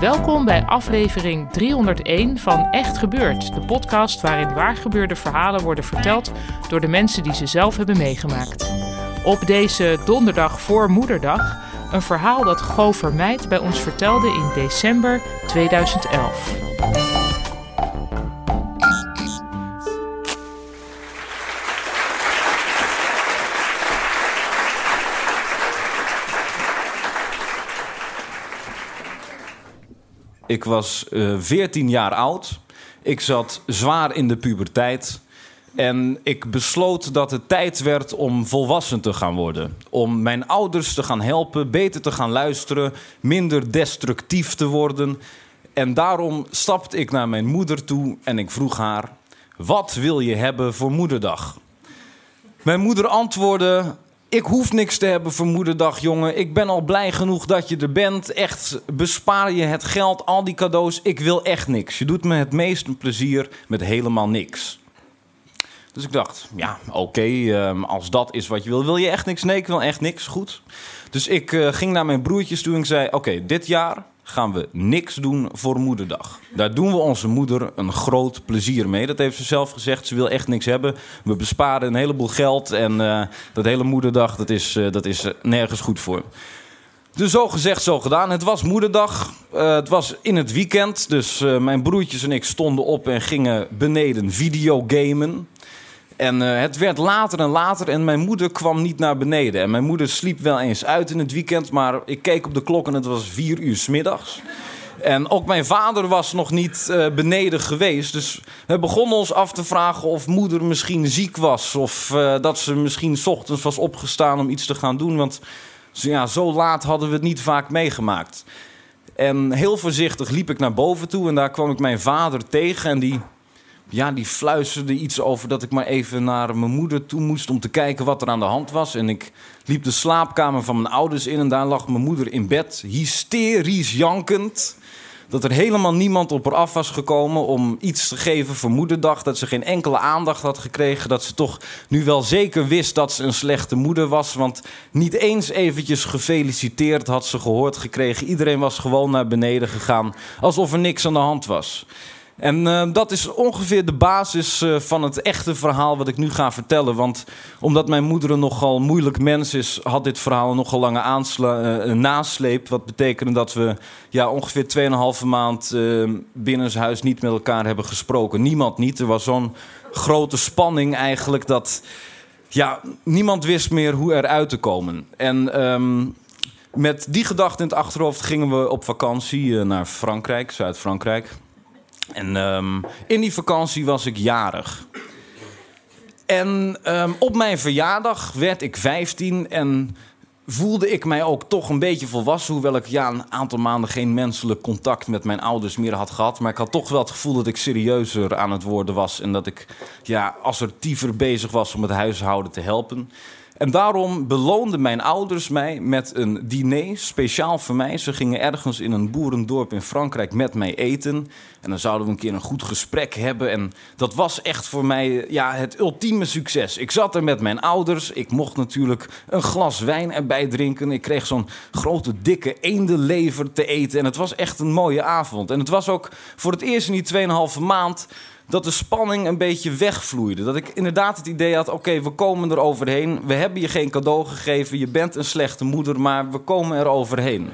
Welkom bij aflevering 301 van Echt Gebeurd, de podcast waarin waargebeurde verhalen worden verteld door de mensen die ze zelf hebben meegemaakt. Op deze donderdag voor Moederdag een verhaal dat Go Vermijd bij ons vertelde in december 2011. Ik was eh 14 jaar oud. Ik zat zwaar in de puberteit. En ik besloot dat het tijd werd om volwassen te gaan worden. Om mijn ouders te gaan helpen, beter te gaan luisteren, minder destructief te worden. En daarom stapte ik naar mijn moeder toe en ik vroeg haar: Wat wil je hebben voor moederdag? Mijn moeder antwoordde: Ik hoef niks te hebben voor moederdag, jongen. Ik ben al blij genoeg dat je er bent. Echt, bespaar je het geld, al die cadeaus. Ik wil echt niks. Je doet me het meeste plezier met helemaal niks. Dus ik dacht, ja, oké, ehm, als dat is wat je wil. Wil je echt niks? Nee, ik wil echt niks. Goed. Dus ik eh, ging naar mijn broertjes toe en ik zei: Oké, dit jaar gaan we niks doen voor moederdag. Daar doen we onze moeder een groot plezier mee. Dat heeft ze zelf gezegd. Ze wil echt niks hebben. We besparen een heleboel geld. En eh, dat hele moederdag, dat is, eh, dat is eh, nergens goed voor. Dus zo gezegd, zo gedaan. Het was moederdag. Het was in het weekend. Dus mijn broertjes en ik stonden op en gingen beneden videogamen. En eh, het werd later en later en mijn moeder kwam niet naar beneden. En mijn moeder sliep wel eens uit in het weekend, maar ik keek op de klok en het was vier uur 's middags. En ook mijn vader was nog niet eh, beneden geweest. Dus we begonnen ons af te vragen of moeder misschien ziek was. Of eh, dat ze misschien 's ochtends was opgestaan om iets te gaan doen. Want ja, zo laat hadden we het niet vaak meegemaakt. En heel voorzichtig liep ik naar boven toe en daar kwam ik mijn vader tegen. En die, ja, die fluisterde iets over dat ik maar even naar mijn moeder toe moest om te kijken wat er aan de hand was. En ik liep de slaapkamer van mijn ouders in en daar lag mijn moeder in bed, hysterisch jankend. Dat er helemaal niemand op haar af was gekomen om iets te geven voor moederdag. Dat ze geen enkele aandacht had gekregen. Dat ze toch nu wel zeker wist dat ze een slechte moeder was. Want niet eens eventjes gefeliciteerd had ze gehoord gekregen. Iedereen was gewoon naar beneden gegaan. Alsof er niks aan de hand was. En eh, dat is ongeveer de basis eh, van het echte verhaal wat ik nu ga vertellen. Want omdat mijn moeder een nogal moeilijk mens is, had dit verhaal nogal lange eh, nasleep. Wat betekende dat we ja, ongeveer 2,5 maand uh, binnenshuis niet met elkaar hebben gesproken. Niemand niet. Er was zo'n grote spanning eigenlijk dat ja, niemand wist meer hoe eruit te komen. En ehm, met die gedachte in het achterhoofd gingen we op vakantie naar Frankrijk, Zuid-Frankrijk. En ehm, in die vakantie was ik jarig. En ehm, op mijn verjaardag werd ik 15 en voelde ik mij ook toch een beetje volwassen. Hoewel ik ja, een aantal maanden geen menselijk contact met mijn ouders meer had gehad. Maar ik had toch wel het gevoel dat ik serieuzer aan het worden was. En dat ik ja, assertiever bezig was om het huishouden te helpen. En daarom beloonden mijn ouders mij met een diner, speciaal voor mij. Ze gingen ergens in een boerendorp in Frankrijk met mij eten. En dan zouden we een keer een goed gesprek hebben. En dat was echt voor mij ja, het ultieme succes. Ik zat er met mijn ouders. Ik mocht natuurlijk een glas wijn erbij drinken. Ik kreeg zo'n grote, dikke eendenlever te eten. En het was echt een mooie avond. En het was ook voor het eerst in die 2,5 maand dat de spanning een beetje wegvloeide. Dat ik inderdaad het idee had: oké, we komen er overheen. We hebben je geen cadeau gegeven. Je bent een slechte moeder, maar we komen er overheen.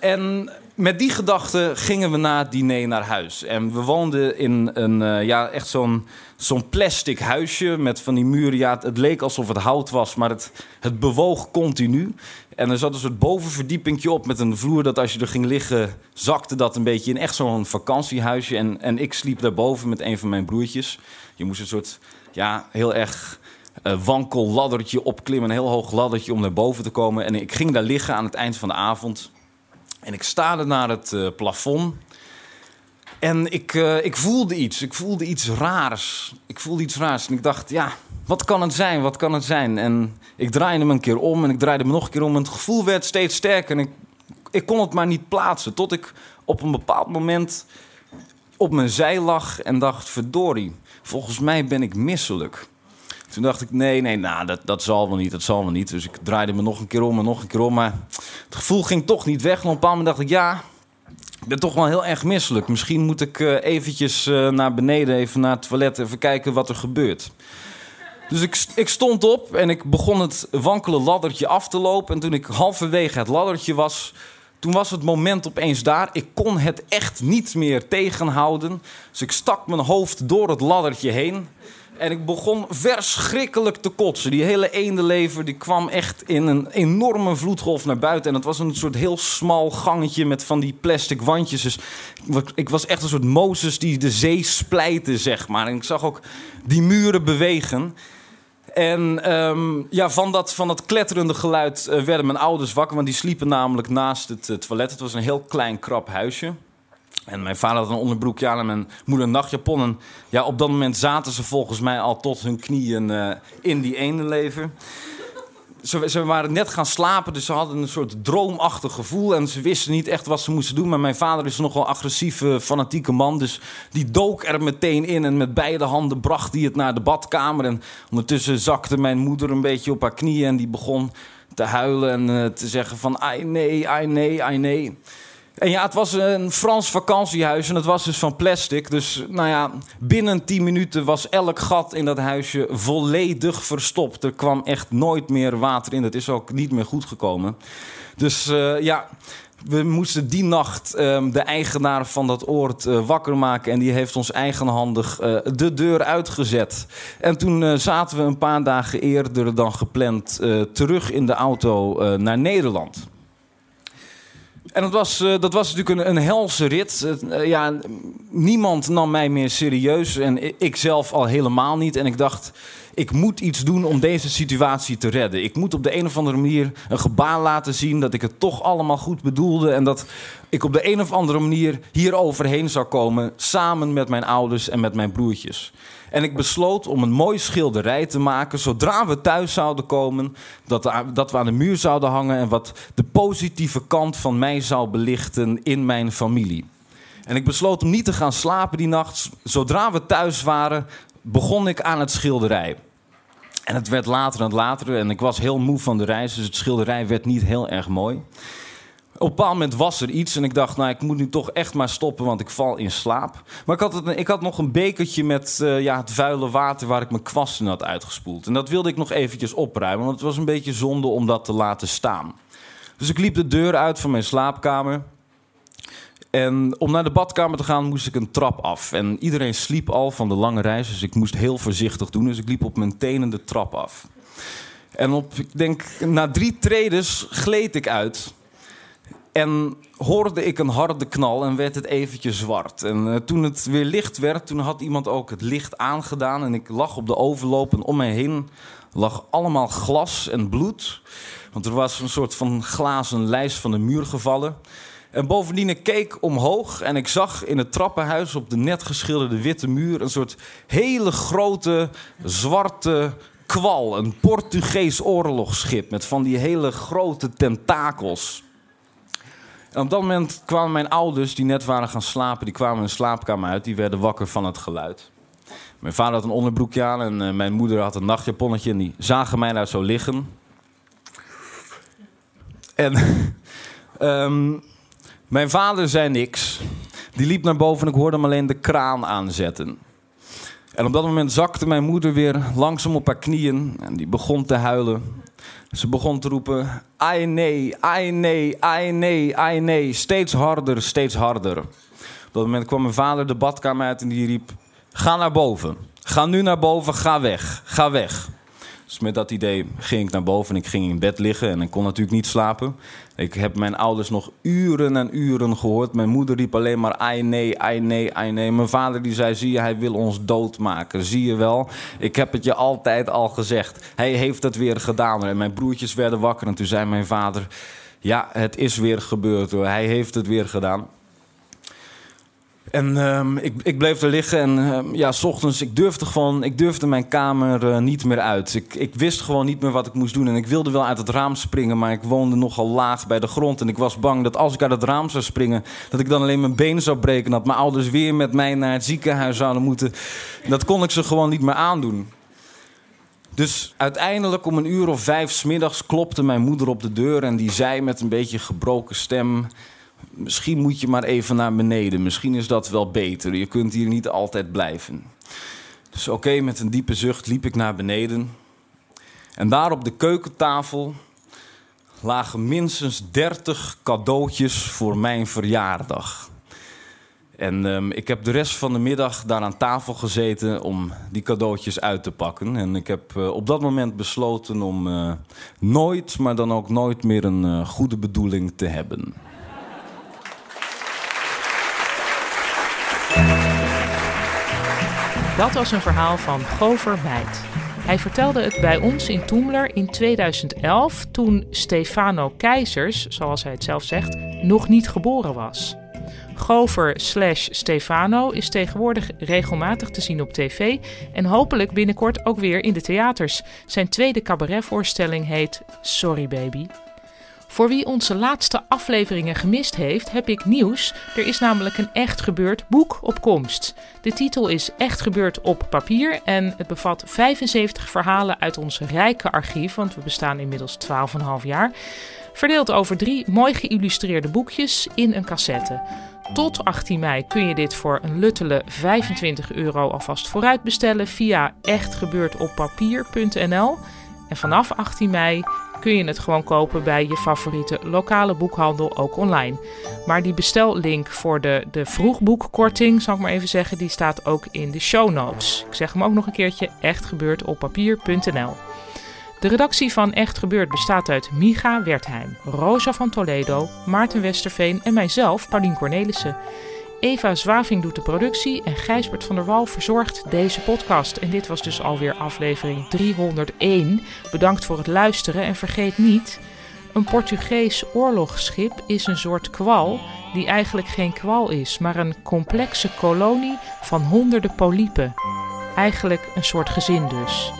En met die gedachte gingen we na het diner naar huis. En we woonden in een, eh, ja, echt zo'n zo'n plastic huisje met van die muren. Ja, het, leek alsof het hout was, maar het, het bewoog continu. En er zat een soort bovenverdiepingje op met een vloer dat als je er ging liggen, zakte dat een beetje in echt zo'n vakantiehuisje. En, en ik sliep daarboven met een van mijn broertjes. Je moest een soort, ja, heel erg eh, wankel laddertje opklimmen, een heel hoog laddertje om naar boven te komen. En ik ging daar liggen aan het eind van de avond. En ik staarde naar het eh, plafond. En ik, eh, ik voelde iets. Ik voelde iets raars. Ik voelde iets raars. En ik dacht, ja, wat kan het zijn? Wat kan het zijn? En ik draaide me een keer om en ik draaide me nog een keer om. En het gevoel werd steeds sterker. En ik, ik kon het maar niet plaatsen. Tot ik op een bepaald moment op mijn zij lag en dacht, verdorie, volgens mij ben ik misselijk. Toen dacht ik, nee, nee, nou, dat, dat zal wel niet, dat zal wel niet. Dus ik draaide me nog een keer om en nog een keer om. Maar het gevoel ging toch niet weg. En op een bepaald moment dacht ik, ja, ik ben toch wel heel erg misselijk. Misschien moet ik uh, eventjes uh, naar beneden, even naar het toilet, even kijken wat er gebeurt. Dus ik, ik, stond op en ik begon het wankele laddertje af te lopen. En toen ik halverwege het laddertje was, toen was het moment opeens daar. Ik kon het echt niet meer tegenhouden. Dus ik stak mijn hoofd door het laddertje heen. En ik begon verschrikkelijk te kotsen. Die hele eendenlever die kwam echt in een enorme vloedgolf naar buiten. En het was een soort heel smal gangetje met van die plastic wandjes. Dus ik was echt een soort Mozes die de zee splijtte, zeg maar. En ik zag ook die muren bewegen. En um, ja, van dat, van dat kletterende geluid uh, werden mijn ouders wakker. Want die sliepen namelijk naast het uh, toilet. Het was een heel klein, krap huisje. En mijn vader had een onderbroekje aan en mijn moeder een nachtjapon. En ja, op dat moment zaten ze volgens mij al tot hun knieën uh, in die ene leven. Ze, ze, waren net gaan slapen, dus ze hadden een soort droomachtig gevoel. En ze wisten niet echt wat ze moesten doen. Maar mijn vader is nogal agressieve, fanatieke man. Dus die dook er meteen in. En met beide handen bracht hij het naar de badkamer. En ondertussen zakte mijn moeder een beetje op haar knieën. En die begon te huilen en uh, te zeggen van... Ai nee, ai nee, ai nee. En ja, het was een Frans vakantiehuis en het was dus van plastic. Dus nou ja, binnen 10 minuten was elk gat in dat huisje volledig verstopt. Er kwam echt nooit meer water in. Dat is ook niet meer goed gekomen. Dus uh, ja, we moesten die nacht um, de eigenaar van dat oord uh, wakker maken. En die heeft ons eigenhandig uh, de deur uitgezet. En toen zaten we een paar dagen eerder dan gepland terug in de auto naar Nederland. En dat was, uh, dat was natuurlijk een, helse rit. Uh, ja, niemand nam mij meer serieus en ik zelf al helemaal niet. En ik dacht, ik moet iets doen om deze situatie te redden. Ik moet op de een of andere manier een gebaar laten zien dat ik het toch allemaal goed bedoelde. En dat ik op de een of andere manier hier overheen zou komen. Samen met mijn ouders en met mijn broertjes. En ik besloot om een mooi schilderij te maken zodra we thuis zouden komen. Dat, dat we aan de muur zouden hangen en wat de positieve kant van mij zou belichten in mijn familie. En ik besloot om niet te gaan slapen die nacht. Zodra we thuis waren, begon ik aan het schilderij. En het werd later en later en ik was heel moe van de reis, dus het schilderij werd niet heel erg mooi. Op een bepaald moment was er iets en ik dacht, nou, ik moet nu toch echt maar stoppen, want ik val in slaap. Maar ik had, het, ik had nog een bekertje met uh, ja, het vuile water waar ik mijn kwast in had uitgespoeld. En dat wilde ik nog eventjes opruimen, want het was een beetje zonde om dat te laten staan. Dus ik liep de deur uit van mijn slaapkamer. En om naar de badkamer te gaan moest ik een trap af. En iedereen sliep al van de lange reis, dus ik moest heel voorzichtig doen. Dus ik liep op mijn tenen de trap af. En op, ik denk, na drie tredes gleed ik uit. En hoorde ik een harde knal en werd het eventjes zwart. En uh, toen het weer licht werd, toen had iemand ook het licht aangedaan. En ik lag op de overloop en om mij heen lag allemaal glas en bloed. Want er was een soort van glazen lijst van de muur gevallen. En bovendien, ik keek omhoog en ik zag in het trappenhuis op de net geschilderde witte muur een soort hele grote zwarte kwal. Een Portugees oorlogsschip met van die hele grote tentakels. En op dat moment kwamen mijn ouders, die net waren gaan slapen, die kwamen de slaapkamer uit. Die werden wakker van het geluid. Mijn vader had een onderbroekje aan en uh, mijn moeder had een nachtjaponnetje. En die zagen mij daar zo liggen. En um, mijn vader zei niks. Die liep naar boven en ik hoorde hem alleen de kraan aanzetten. En op dat moment zakte mijn moeder weer langzaam op haar knieën en die begon te huilen. Ze begon te roepen: ai nee, ai nee, ai nee, ai nee. Steeds harder, steeds harder. Op dat moment kwam mijn vader de badkamer uit en die riep: Ga naar boven. Ga nu naar boven, ga weg, ga weg. Dus met dat idee ging ik naar boven en ik ging in bed liggen en ik kon natuurlijk niet slapen. Ik heb mijn ouders nog uren en uren gehoord. Mijn moeder riep alleen maar ai nee, ai nee, ai nee. Mijn vader die zei, zie je, hij wil ons doodmaken. Zie je wel, ik heb het je altijd al gezegd. Hij heeft het weer gedaan. En mijn broertjes werden wakker en toen zei mijn vader... Ja, het is weer gebeurd hoor. Hij heeft het weer gedaan. En ehm, ik, ik bleef er liggen en uh, ja, s ochtends, ik durfde gewoon, ik durfde mijn kamer uh, niet meer uit. Ik, ik wist gewoon niet meer wat ik moest doen. En ik wilde wel uit het raam springen, maar ik woonde nogal laag bij de grond. En ik was bang dat als ik uit het raam zou springen, dat ik dan alleen mijn been zou breken. Dat mijn ouders weer met mij naar het ziekenhuis zouden moeten. Dat kon ik ze gewoon niet meer aandoen. Dus uiteindelijk om een uur of vijf smiddags klopte mijn moeder op de deur en die zei met een beetje gebroken stem misschien moet je maar even naar beneden. Misschien is dat wel beter. Je kunt hier niet altijd blijven. Dus oké, met een diepe zucht liep ik naar beneden. En daar op de keukentafel lagen minstens 30 cadeautjes voor mijn verjaardag. En um, ik heb de rest van de middag daar aan tafel gezeten om die cadeautjes uit te pakken. En ik heb uh, op dat moment besloten om uh, nooit, maar dan ook nooit meer een uh, goede bedoeling te hebben. Dat was een verhaal van Gover Meid. Hij vertelde het bij ons in Toemler in 2011, toen Stefano Keizers, zoals hij het zelf zegt, nog niet geboren was. Gover slash Stefano is tegenwoordig regelmatig te zien op tv en hopelijk binnenkort ook weer in de theaters. Zijn tweede cabaretvoorstelling heet Sorry Baby. Voor wie onze laatste afleveringen gemist heeft, heb ik nieuws. Er is namelijk een echt gebeurd boek op komst. De titel is Echt gebeurd op papier en het bevat 75 verhalen uit ons rijke archief, want we bestaan inmiddels 12,5 jaar. Verdeeld over drie mooi geïllustreerde boekjes in een cassette. Tot 18 mei kun je dit voor een luttele 25 euro alvast vooruit bestellen via echtgebeurdopapier.nl. En vanaf 18 mei kun je het gewoon kopen bij je favoriete lokale boekhandel, ook online. Maar die bestellink voor de, de vroegboekkorting, zal ik maar even zeggen, die staat ook in de show notes. Ik zeg hem ook nog een keertje, echtgebeurdopapier.nl. De redactie van Echt Gebeurd bestaat uit Miga Wertheim, Rosa van Toledo, Maarten Westerveen en mijzelf, Paulien Cornelissen. Eva Zwaving doet de productie en Gijsbert van der Wal verzorgt deze podcast. En dit was dus alweer aflevering 301. Bedankt voor het luisteren en vergeet niet... Een Portugees oorlogsschip is een soort kwal die eigenlijk geen kwal is, maar een complexe kolonie van honderden polypen. Eigenlijk een soort gezin dus.